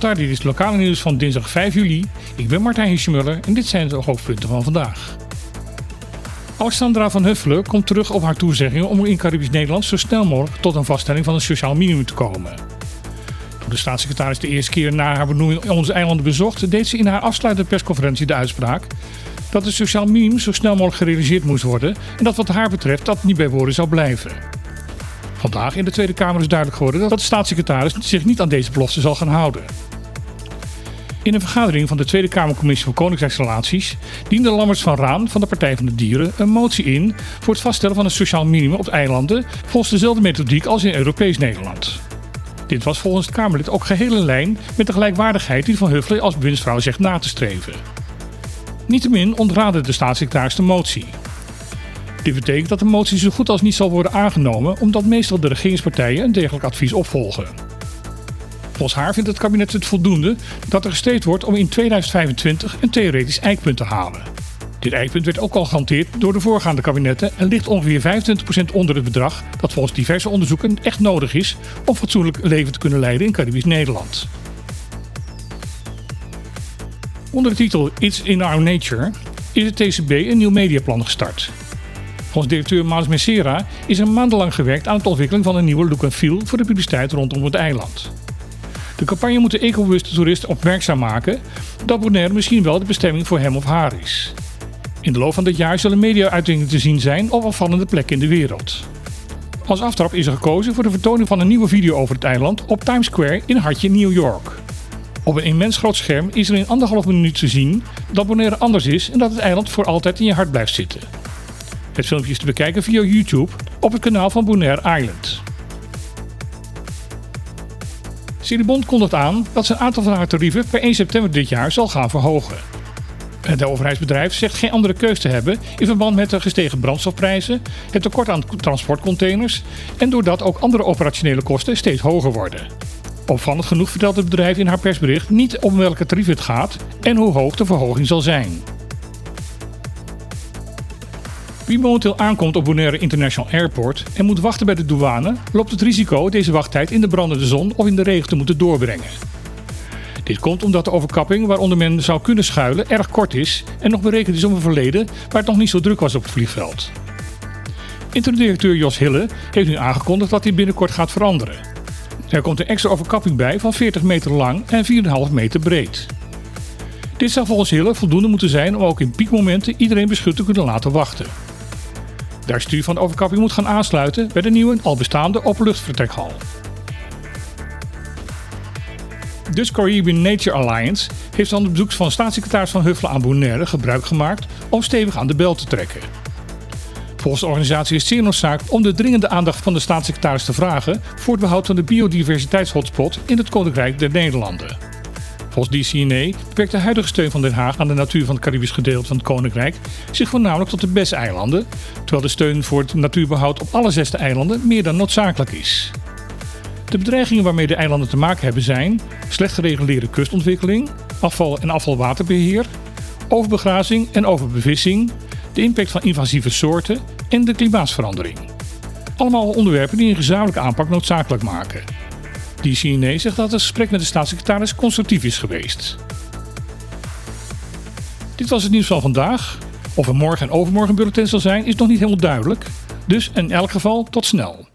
daar dit is het lokale nieuws van dinsdag 5 juli. Ik ben Martijn Hirschmuller en dit zijn de hoofdpunten van vandaag. Alexandra van Huffelen komt terug op haar toezeggingen om in Caribisch Nederland zo snel mogelijk tot een vaststelling van een sociaal minimum te komen. Toen de staatssecretaris de eerste keer na haar benoeming onze eilanden bezocht, deed ze in haar afsluitende persconferentie de uitspraak dat het sociaal minimum zo snel mogelijk gerealiseerd moest worden en dat wat haar betreft dat niet bij woorden zou blijven. Vandaag in de Tweede Kamer is duidelijk geworden dat de staatssecretaris zich niet aan deze belofte zal gaan houden. In een vergadering van de Tweede Kamercommissie voor Koninkrijksrelaties diende Lammers van Raan van de Partij van de Dieren een motie in voor het vaststellen van een sociaal minimum op eilanden volgens dezelfde methodiek als in Europees Nederland. Dit was volgens het Kamerlid ook geheel in lijn met de gelijkwaardigheid die Van Huffelen als bewindsvrouw zegt na te streven. Niettemin ontraadde de staatssecretaris de motie. Dit betekent dat de motie zo goed als niet zal worden aangenomen, omdat meestal de regeringspartijen een degelijk advies opvolgen. Volgens haar vindt het kabinet het voldoende dat er gesteed wordt om in 2025 een theoretisch eikpunt te halen. Dit eikpunt werd ook al gehanteerd door de voorgaande kabinetten en ligt ongeveer 25% onder het bedrag dat volgens diverse onderzoeken echt nodig is om fatsoenlijk leven te kunnen leiden in Caribisch Nederland. Onder de titel It's in Our Nature is het TCB een nieuw mediaplan gestart. Volgens directeur Maas Messera is er maandenlang gewerkt aan het ontwikkelen van een nieuwe look en feel voor de publiciteit rondom het eiland. De campagne moet de ecobewuste toerist opmerkzaam maken dat Bonaire misschien wel de bestemming voor hem of haar is. In de loop van dit jaar zullen media-uitingen te zien zijn op opvallende plekken in de wereld. Als aftrap is er gekozen voor de vertoning van een nieuwe video over het eiland op Times Square in hartje New York. Op een immens groot scherm is er in anderhalf minuut te zien dat Bonaire anders is en dat het eiland voor altijd in je hart blijft zitten. Het filmpje is te bekijken via YouTube op het kanaal van Bonaire Island. Cirebon kondigt aan dat ze een aantal van haar tarieven per 1 september dit jaar zal gaan verhogen. Het overheidsbedrijf zegt geen andere keus te hebben in verband met de gestegen brandstofprijzen, het tekort aan transportcontainers en doordat ook andere operationele kosten steeds hoger worden. Opvallend genoeg vertelt het bedrijf in haar persbericht niet om welke tarief het gaat en hoe hoog de verhoging zal zijn. Wie momenteel aankomt op Bonaire International Airport en moet wachten bij de douane, loopt het risico deze wachttijd in de brandende zon of in de regen te moeten doorbrengen. Dit komt omdat de overkapping waaronder men zou kunnen schuilen erg kort is en nog berekend is op een verleden waar het nog niet zo druk was op het vliegveld. Interdirecteur Jos Hille heeft nu aangekondigd dat dit binnenkort gaat veranderen. Er komt een extra overkapping bij van 40 meter lang en 4,5 meter breed. Dit zou volgens Hille voldoende moeten zijn om ook in piekmomenten iedereen beschut te kunnen laten wachten. Daar stuur van de overkapping moet gaan aansluiten bij de nieuwe al bestaande openluchtvertrekhal. Dutch Caribbean Nature Alliance heeft aan de bezoeks van staatssecretaris Van Huffelen aan Bonaire gebruik gemaakt om stevig aan de bel te trekken. Volgens de organisatie is het zeer noodzakelijk om de dringende aandacht van de staatssecretaris te vragen voor het behoud van de biodiversiteitshotspot in het Koninkrijk der Nederlanden. Volgens DCNA beperkt de huidige steun van Den Haag aan de natuur van het Caribisch gedeelte van het Koninkrijk zich voornamelijk tot de BES-eilanden, terwijl de steun voor het natuurbehoud op alle zesde eilanden meer dan noodzakelijk is. De bedreigingen waarmee de eilanden te maken hebben zijn slecht gereguleerde kustontwikkeling, afval- en afvalwaterbeheer, overbegrazing en overbevissing, de impact van invasieve soorten en de klimaatsverandering. Allemaal onderwerpen die een gezamenlijke aanpak noodzakelijk maken. DCNA zegt dat het gesprek met de staatssecretaris constructief is geweest. Dit was het nieuws van vandaag. Of er morgen en overmorgen bulletin zal zijn, is nog niet helemaal duidelijk. Dus in elk geval tot snel.